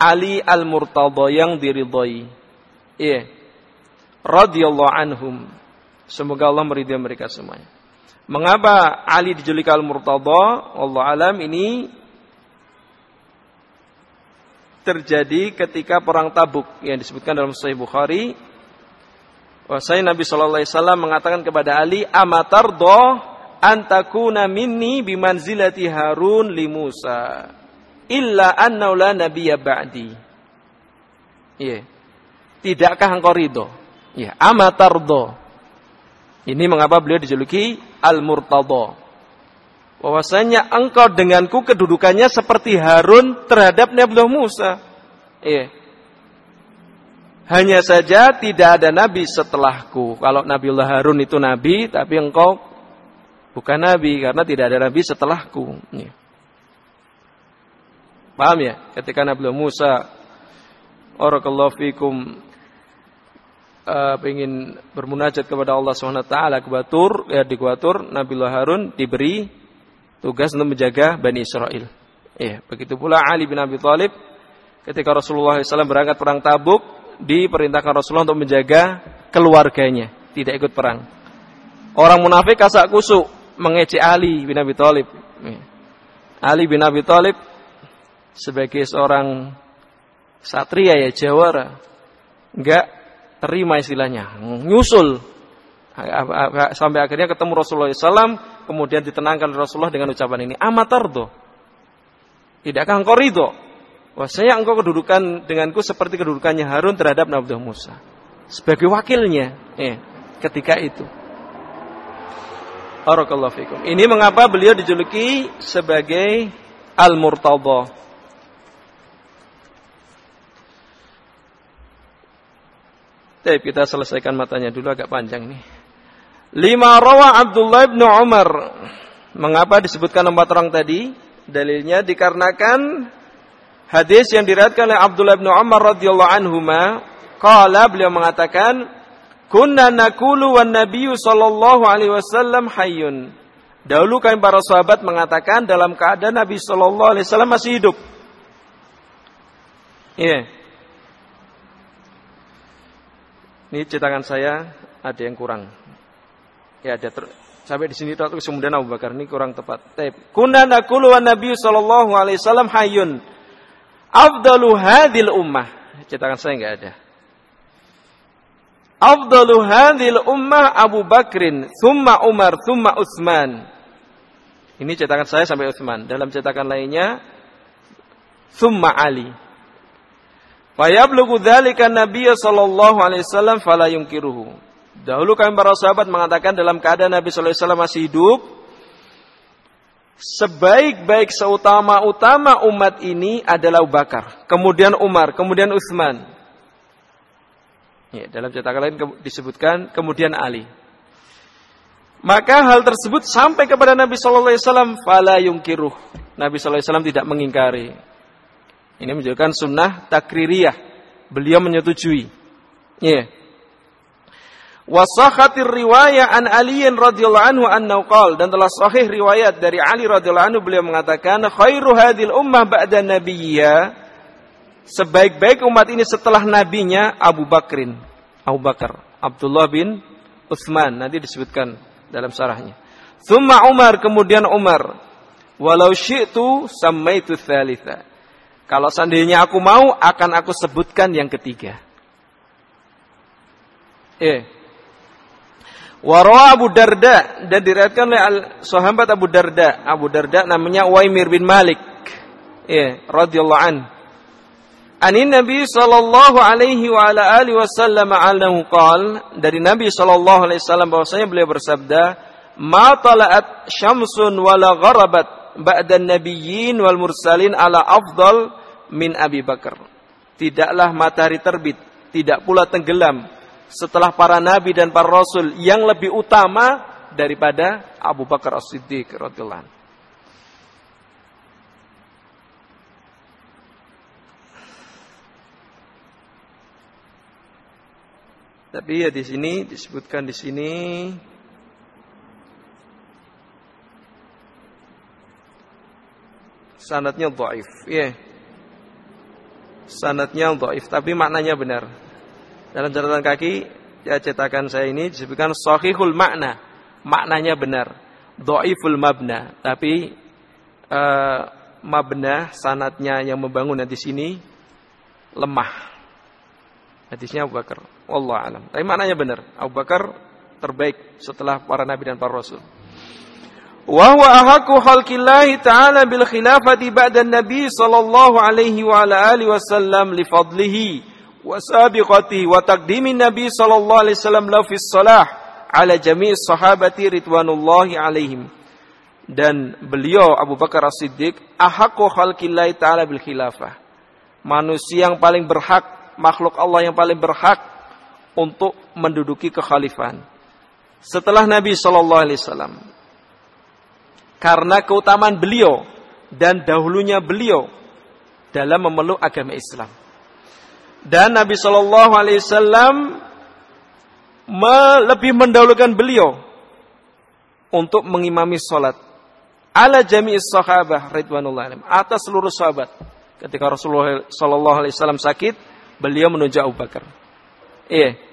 Ali Al-Murtada yang diridhai. Iya. Radhiyallahu anhum. Semoga Allah meridhai mereka semuanya. Mengapa Ali dijuluki Al-Murtada? Allah alam ini terjadi ketika perang Tabuk yang disebutkan dalam Sahih Bukhari. Bahwasanya Nabi Shallallahu Alaihi Wasallam mengatakan kepada Ali, "Amatardo antakuna minni bimanzilati Harun li Musa." illa annau la nabiyya ba'di. Iya. Tidakkah engkau ridho? Ya, amatardo. Ini mengapa beliau dijuluki al-murtadha. Bahwasanya engkau denganku kedudukannya seperti Harun terhadap Nabi Musa. Iya. Hanya saja tidak ada nabi setelahku. Kalau Nabiullah Harun itu nabi, tapi engkau bukan nabi karena tidak ada nabi setelahku. Iya. Paham ya? Ketika Nabi Musa Barakallahu fikum uh, ingin bermunajat kepada Allah SWT ke Batur, ya di Batur, Nabi Harun diberi tugas untuk menjaga Bani Israel. Ya, begitu pula Ali bin Abi Thalib ketika Rasulullah SAW berangkat perang Tabuk, diperintahkan Rasulullah untuk menjaga keluarganya, tidak ikut perang. Orang munafik kasak kusuk mengejek Ali bin Abi Thalib. Ya. Ali bin Abi Thalib sebagai seorang satria ya jawara enggak terima istilahnya. Nyusul. Sampai akhirnya ketemu Rasulullah SAW kemudian ditenangkan Rasulullah dengan ucapan ini amatardo. Tidakkah engkau ridho? Wahsanya engkau kedudukan denganku seperti kedudukannya Harun terhadap Nabi Musa. Sebagai wakilnya. Eh, ketika itu. Ini mengapa beliau dijuluki sebagai Al-Murtadha Tapi kita selesaikan matanya dulu agak panjang nih. Lima rawa Abdullah bin Umar. Mengapa disebutkan empat orang tadi? Dalilnya dikarenakan hadis yang diriwayatkan oleh Abdullah bin Umar radhiyallahu anhuma, qala beliau mengatakan, "Kunna nakulu wan nabiyyu sallallahu alaihi wasallam hayyun." Dahulu kami para sahabat mengatakan dalam keadaan Nabi sallallahu alaihi wasallam masih hidup. Iya. Yeah. Ini cetakan saya ada yang kurang. Ya ada ter, sampai di sini terus kemudian Abu Bakar ini kurang tepat. Taib. Kunna naqulu wan Nabi sallallahu alaihi wasallam hayyun. Afdalu hadil ummah. Cetakan saya enggak ada. Afdalu hadil ummah Abu Bakrin, thumma Umar, thumma Utsman. Ini cetakan saya sampai Utsman. Dalam cetakan lainnya thumma Ali. Fayablughu dzalika Nabi sallallahu alaihi wasallam fala yunkiruhu. Dahulu kami para sahabat mengatakan dalam keadaan Nabi sallallahu alaihi wasallam masih hidup, sebaik-baik seutama-utama umat ini adalah Bakar, kemudian Umar, kemudian Utsman. Ya, dalam cetakan lain disebutkan kemudian Ali. Maka hal tersebut sampai kepada Nabi Shallallahu Alaihi Wasallam, fala yungkiruh. Nabi Shallallahu Alaihi Wasallam tidak mengingkari. Ini menunjukkan sunnah takririyah. Beliau menyetujui. Ya. Yeah. Wasakhatir riwayat an Ali radhiyallahu anhu annahu qala dan telah sahih riwayat dari Ali radhiyallahu anhu beliau mengatakan khairu hadil ummah ba'da nabiyya sebaik-baik umat ini setelah nabinya Abu Bakrin Abu Bakar Abdullah bin Utsman nanti disebutkan dalam sarahnya Thumma Umar kemudian Umar walau syi'tu sammaitu tsalitsa kalau seandainya aku mau akan aku sebutkan yang ketiga eh Warawa Abu Darda dan diriatkan oleh sahabat Abu Darda. Abu Darda namanya Waimir bin Malik. Ya, radhiyallahu an. Ani Nabi sallallahu alaihi wa ala alihi wasallam annahu qal dari Nabi sallallahu alaihi wasallam bahwasanya beliau bersabda, "Ma tala'at syamsun wala gharabat ba'da nabiyyin wal mursalin ala afdal min Abi Bakar." Tidaklah matahari terbit, tidak pula tenggelam setelah para nabi dan para rasul yang lebih utama daripada Abu Bakar As-Siddiq radhiyallahu Tapi ya di sini disebutkan di sini sanatnya dhaif. Ya. Yeah. Sanatnya dhaif tapi maknanya benar. Dalam catatan kaki ya cetakan saya ini disebutkan sahihul makna. Maknanya benar. Dhaiful mabna, tapi uh, mabna sanatnya yang membangun di sini lemah. Hadisnya Abu Bakar. Allah alam. Tapi maknanya benar. Abu Bakar terbaik setelah para nabi dan para rasul. Wa huwa ahaqqu khalqillahi ta'ala bil khilafati ba'da nabi sallallahu alaihi wa ala alihi wasallam li fadlihi wasabiqati wa taqdimin Nabi sallallahu alaihi wasallam la fi salah ala jami' sahabati ridwanullahi alaihim dan beliau Abu Bakar As-Siddiq ahaqqu khalqillahi ta'ala bil khilafah manusia yang paling berhak makhluk Allah yang paling berhak untuk menduduki kekhalifahan. Setelah Nabi sallallahu alaihi wasallam karena keutamaan beliau dan dahulunya beliau dalam memeluk agama Islam. Dan Nabi Shallallahu Alaihi Wasallam lebih mendahulukan beliau untuk mengimami sholat. Ala jami'is sahabah ridwanullah alim. Atas seluruh sahabat. Ketika Rasulullah Shallallahu Alaihi Wasallam sakit beliau menuju Abu Bakar. Iya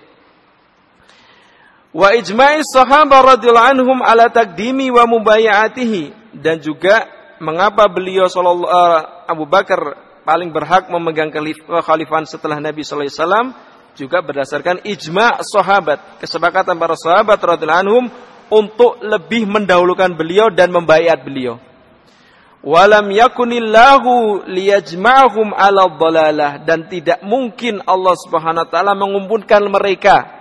wa ijma'i sahabat radhiyallahu anhum ala takdimi wa mubayatihi. Dan juga mengapa beliau sallallahu uh, Abu Bakar paling berhak memegang kekhalifahan setelah Nabi sallallahu alaihi wasallam juga berdasarkan ijma' sahabat, kesepakatan para sahabat radhiyallahu anhum untuk lebih mendahulukan beliau dan membaiat beliau. Walam yakunillahu liyajma'hum 'ala dhalalah. Dan tidak mungkin Allah Subhanahu wa taala mengumpulkan mereka,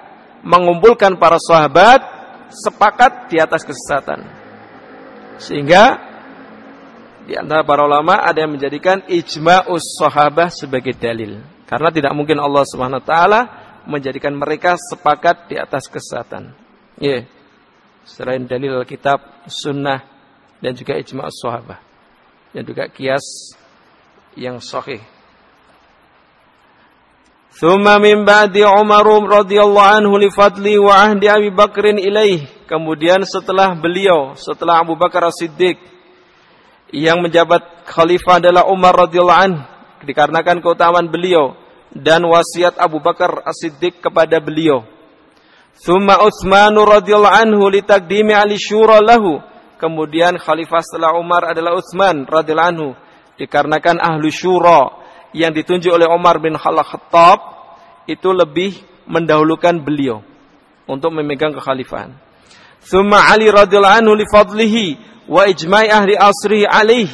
mengumpulkan para sahabat sepakat di atas kesesatan. Sehingga di antara para ulama ada yang menjadikan ijma'us sahabah sebagai dalil. Karena tidak mungkin Allah Subhanahu wa taala menjadikan mereka sepakat di atas kesesatan. Yeah. Selain dalil kitab, sunnah dan juga ijma'us sahabah. Dan juga kias yang sahih. Thumma min ba'di Umar radhiyallahu anhu li fadli wa ahdi Abi Bakrin ilaih. Kemudian setelah beliau, setelah Abu Bakar As-Siddiq yang menjabat khalifah adalah Umar radhiyallahu an dikarenakan keutamaan beliau dan wasiat Abu Bakar As-Siddiq kepada beliau. Thumma Utsman radhiyallahu anhu litaqdimi ali syura lahu. Kemudian khalifah setelah Umar adalah Utsman radhiyallahu anhu dikarenakan ahlu syura yang ditunjuk oleh Umar bin Khattab itu lebih mendahulukan beliau untuk memegang kekhalifahan. Thumma Ali radhiyallahu anhu li fadlihi wa ijma'i ahli asri alih.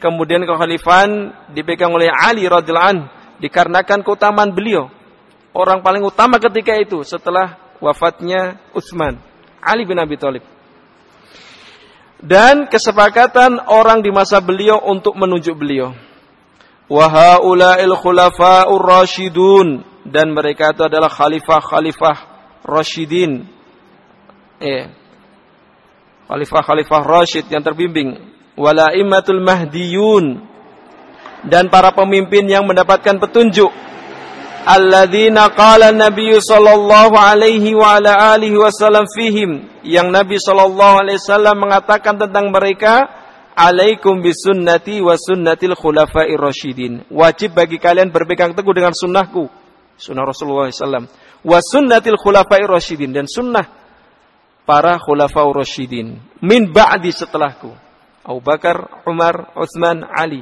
Kemudian kekhalifahan dipegang oleh Ali radhiyallahu an dikarenakan keutamaan beliau. Orang paling utama ketika itu setelah wafatnya Utsman, Ali bin Abi Thalib. Dan kesepakatan orang di masa beliau untuk menunjuk beliau. Wa haula'il khulafa'ur rasyidun dan mereka itu adalah khalifah-khalifah rasyidin. Eh, khalifah-khalifah Rashid yang terbimbing, wala mahdiyun. Dan para pemimpin yang mendapatkan petunjuk. Alladzina qala Nabi sallallahu alaihi wa ala alihi wasallam fihim. Yang Nabi sallallahu alaihi wasallam mengatakan tentang mereka alaikum bisunnati wa sunnatil khulafa'ir rasyidin. Wajib bagi kalian berpegang teguh dengan sunnahku. Sunnah Rasulullah SAW wa sunnatil khulafa'ir rasyidin. Dan sunnah para khulafa'ur rasyidin. Min ba'di setelahku. Abu Bakar, Umar, Utsman, Ali.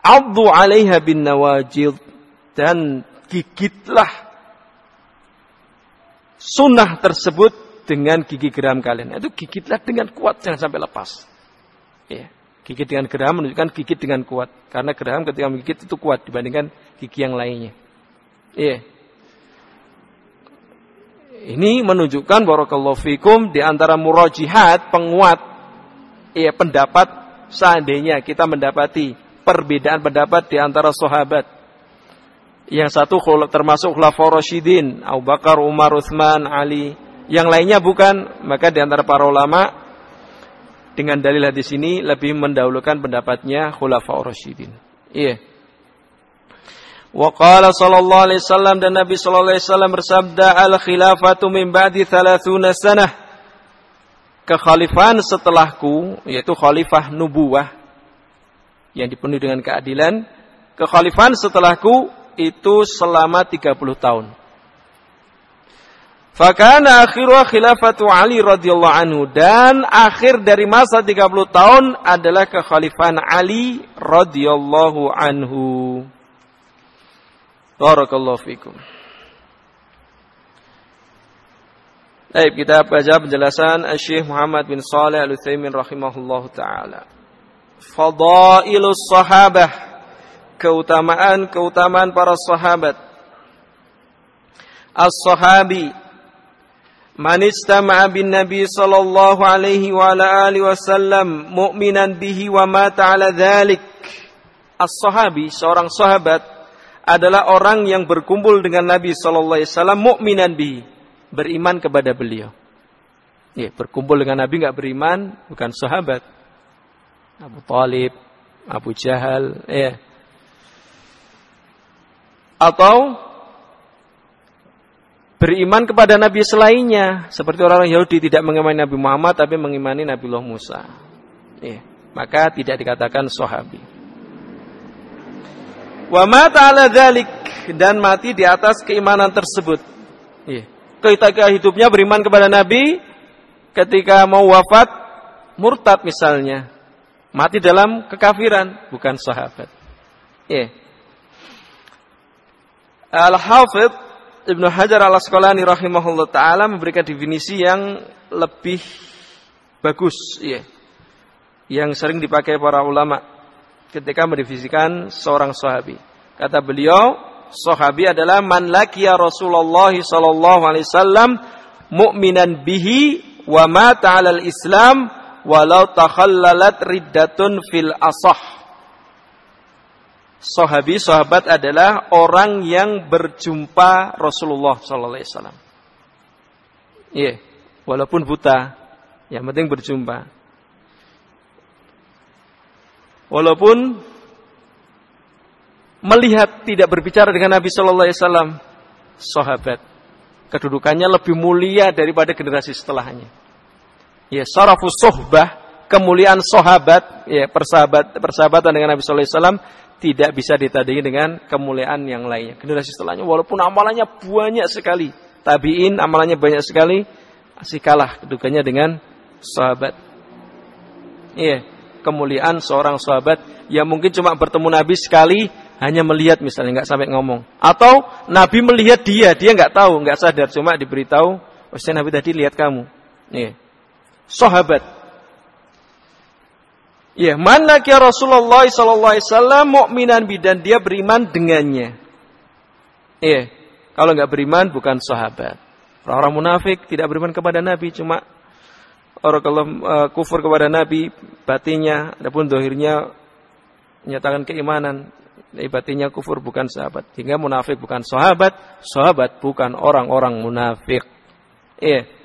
Addu 'alaiha bin nawajid. Dan gigitlah sunnah tersebut dengan gigi geram kalian. Itu gigitlah dengan kuat, jangan sampai lepas. Ya. Gigit dengan geram menunjukkan gigit dengan kuat. Karena geram ketika menggigit itu kuat dibandingkan gigi yang lainnya. Ya. Ini menunjukkan barakallahu fikum di antara murajihat penguat ya pendapat seandainya kita mendapati perbedaan pendapat di antara sahabat yang satu termasuk khulafaur rasyidin, Abu Bakar, Umar, Utsman, Ali. Yang lainnya bukan, maka di antara para ulama dengan dalil hadis ini lebih mendahulukan pendapatnya khulafaur rasyidin. Iya. Wa qala sallallahu alaihi wasallam dan Nabi sallallahu alaihi wasallam bersabda al khilafatu min ba'di 30 sanah. Kekhalifahan setelahku yaitu khalifah nubuwah yang dipenuhi dengan keadilan. Kekhalifahan setelahku itu selama 30 tahun. Fakana akhiru khilafatu Ali radhiyallahu anhu dan akhir dari masa 30 tahun adalah kekhalifahan Ali radhiyallahu anhu. Barakallahu fikum. Baik, kita baca penjelasan Syekh Muhammad bin Saleh Al-Utsaimin rahimahullahu taala. Fadailus sahabah keutamaan-keutamaan para sahabat. As-sahabi man istama'a bin Nabi sallallahu alaihi wa ala alihi wasallam mu'minan bihi wa mata ala dhalik. As-sahabi, seorang sahabat adalah orang yang berkumpul dengan Nabi sallallahu alaihi wasallam mu'minan bihi, beriman kepada beliau. Ya, berkumpul dengan Nabi enggak beriman bukan sahabat. Abu Talib, Abu Jahal, ya atau beriman kepada nabi selainnya seperti orang Yahudi tidak mengimani Nabi Muhammad tapi mengimani Nabi Allah Musa. Ya, maka tidak dikatakan sahabi. Wa mata ala dzalik dan mati di atas keimanan tersebut. Ya. Ketika hidupnya beriman kepada Nabi, ketika mau wafat murtad misalnya, mati dalam kekafiran, bukan sahabat. Ya. Al-Hafidh Ibnu Hajar al-Asqalani rahimahullah taala memberikan definisi yang lebih bagus ya. Yang sering dipakai para ulama ketika mendefinisikan seorang sahabi. Kata beliau, sahabi adalah man laqiya Rasulullah sallallahu alaihi wasallam mu'minan bihi wa mata 'alal Islam walau takhallalat riddatun fil asah sahabi sahabat adalah orang yang berjumpa Rasulullah sallallahu alaihi wasallam. Iya, walaupun buta, yang penting berjumpa. Walaupun melihat tidak berbicara dengan Nabi sallallahu alaihi wasallam, sahabat kedudukannya lebih mulia daripada generasi setelahnya. Ya, sarafus sohbah, kemuliaan sahabat, ya persahabat persahabatan dengan Nabi sallallahu alaihi wasallam tidak bisa ditandingi dengan kemuliaan yang lainnya. Generasi setelahnya walaupun amalannya banyak sekali, tabiin amalannya banyak sekali, masih kalah kedudukannya dengan sahabat. Iya, kemuliaan seorang sahabat yang mungkin cuma bertemu Nabi sekali, hanya melihat misalnya nggak sampai ngomong, atau Nabi melihat dia, dia nggak tahu, nggak sadar, cuma diberitahu, oh Nabi tadi lihat kamu. Iya, sahabat Ya, mana kia Rasulullah sallallahu alaihi wasallam mukminan bidan dia beriman dengannya. Iya. Kalau nggak beriman bukan sahabat. Orang-orang munafik tidak beriman kepada Nabi cuma orang kalau uh, kufur kepada Nabi batinnya adapun dohirnya menyatakan keimanan batinnya kufur bukan sahabat. Hingga munafik bukan sahabat, sahabat bukan orang-orang munafik. Iya.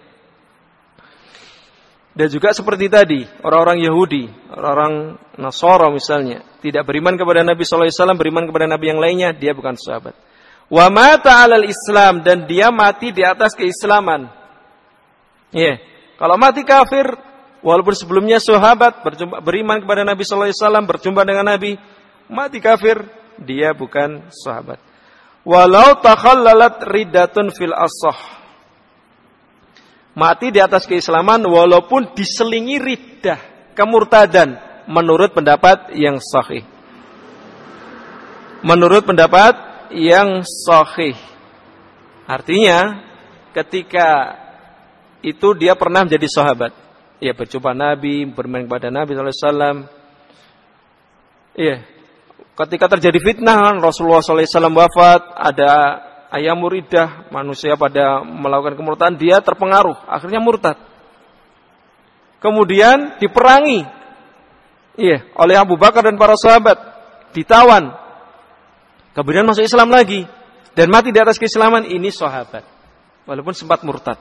Dan juga seperti tadi, orang-orang Yahudi, orang-orang Nasara misalnya, tidak beriman kepada Nabi SAW, beriman kepada Nabi yang lainnya, dia bukan sahabat. Wa mata 'alal Islam dan dia mati di atas keislaman. Ya. Yeah. Kalau mati kafir walaupun sebelumnya sahabat beriman kepada Nabi sallallahu alaihi wasallam, berjumpa dengan Nabi, mati kafir, dia bukan sahabat. Walau takhallalat riddatun fil asah. Mati di atas keislaman walaupun diselingi riddah, kemurtadan menurut pendapat yang sahih. Menurut pendapat yang sahih. Artinya ketika itu dia pernah menjadi sahabat. Ya berjumpa Nabi, bermain kepada Nabi SAW. Iya. Ketika terjadi fitnah, Rasulullah SAW wafat, ada ayam muridah, manusia pada melakukan kemurtadan, dia terpengaruh, akhirnya murtad. Kemudian diperangi, iya, oleh Abu Bakar dan para sahabat, ditawan. Kemudian masuk Islam lagi dan mati di atas keislaman ini sahabat, walaupun sempat murtad.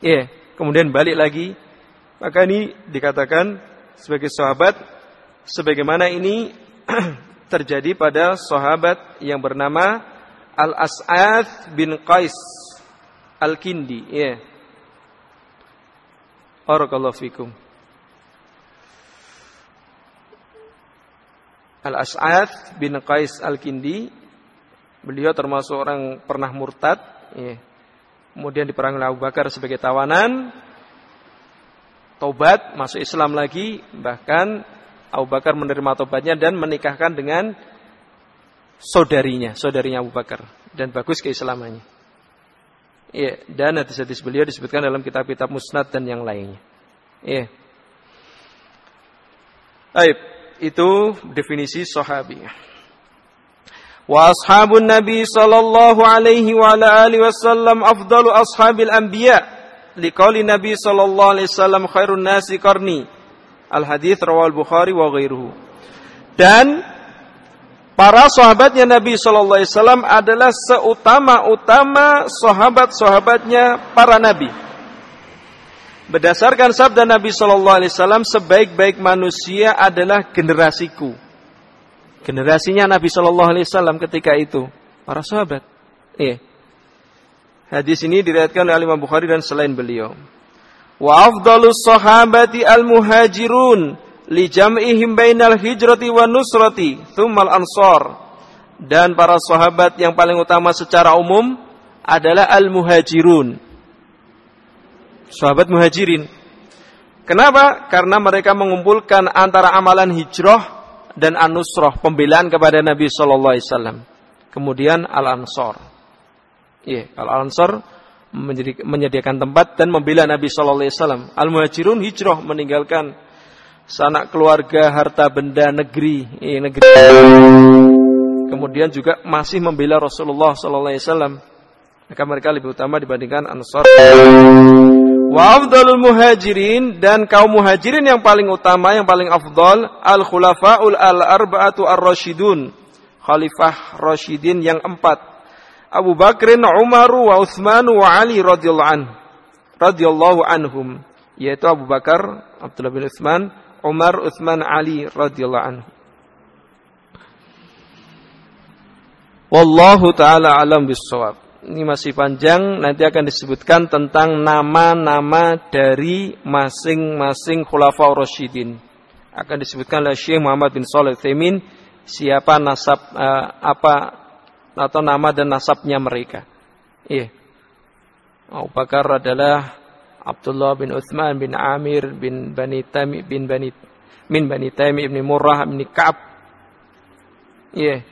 Ya, kemudian balik lagi. Maka ini dikatakan sebagai sahabat sebagaimana ini terjadi pada sahabat yang bernama Al-As'ath bin Qais Al-Kindi, ya. Barakallahu fikum. Al-As'ath bin Qais Al-Kindi beliau termasuk orang pernah murtad, ya kemudian diperangi Abu Bakar sebagai tawanan, tobat, masuk Islam lagi, bahkan Abu Bakar menerima tobatnya dan menikahkan dengan saudarinya, saudarinya Abu Bakar dan bagus keislamannya. Iya, dan hadis-hadis beliau disebutkan dalam kitab-kitab musnad dan yang lainnya. Iya. Aib, itu definisi sahabi. Wa ashabun Nabi sallallahu alaihi wa ala alihi wasallam afdalu ashabil anbiya. Liqali Nabi sallallahu alaihi wasallam khairun nasi qarni. Al hadis rawal Bukhari wa ghairuhu. Dan para sahabatnya Nabi Shallallahu Alaihi Wasallam adalah seutama-utama sahabat-sahabatnya para nabi. Berdasarkan sabda Nabi Shallallahu Alaihi Wasallam, sebaik-baik manusia adalah generasiku generasinya Nabi Shallallahu Alaihi Wasallam ketika itu para sahabat. Iya. Hadis ini diriwayatkan oleh Imam Bukhari dan selain beliau. Wa afdalus sahabati al muhajirun li jam'ihim bainal hijrati wa nusrati thummal ansar. Dan para sahabat yang paling utama secara umum adalah al muhajirun. Sahabat muhajirin. Kenapa? Karena mereka mengumpulkan antara amalan hijrah dan an-nusrah, pembelaan kepada Nabi sallallahu alaihi wasallam. Kemudian al-ansar. Iya, kalau al-ansar menyediakan tempat dan membela Nabi sallallahu alaihi wasallam. Al-muhajirun hijrah meninggalkan sanak keluarga, harta benda, negeri, eh, negeri. Kemudian juga masih membela Rasulullah sallallahu alaihi wasallam. Maka mereka lebih utama dibandingkan Ansar. Wa afdalul muhajirin dan kaum muhajirin yang paling utama, yang paling afdal al khulafaul al arba'atu ar rasyidun. Khalifah Rasyidin yang empat. Abu Bakrin, Umar, wa Uthman, wa Ali radhiyallahu an. radhiyallahu anhum. Yaitu Abu Bakar, Abdullah bin Uthman, Umar, Uthman, Ali radhiyallahu anhu. Wallahu taala alam bisawab ini masih panjang, nanti akan disebutkan tentang nama-nama dari masing-masing khulafa Rasyidin. Akan disebutkan oleh Syekh Muhammad bin Shalih Utsaimin siapa nasab uh, apa atau nama dan nasabnya mereka. Iya. Abu Bakar adalah Abdullah bin Uthman bin Amir bin Bani Tami bin Bani min Bani Tami bin Murrah bin Ka'ab. Iya.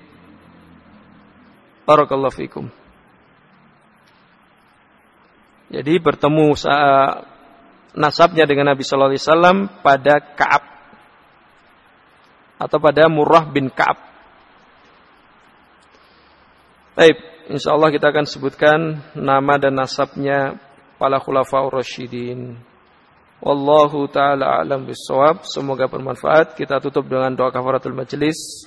Barakallahu fikum. Jadi bertemu nasabnya dengan Nabi Shallallahu Alaihi Wasallam pada Kaab atau pada Murrah bin Kaab. Baik, insya Allah kita akan sebutkan nama dan nasabnya para khulafaur rasyidin. Wallahu taala alam bisawab. Semoga bermanfaat. Kita tutup dengan doa kafaratul majlis.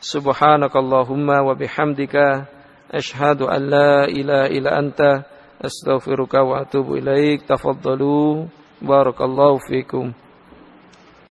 Subhanakallahumma wa bihamdika asyhadu an la ilaha illa anta astaghfiruka wa atubu ilaik tafaddalu barakallahu fikum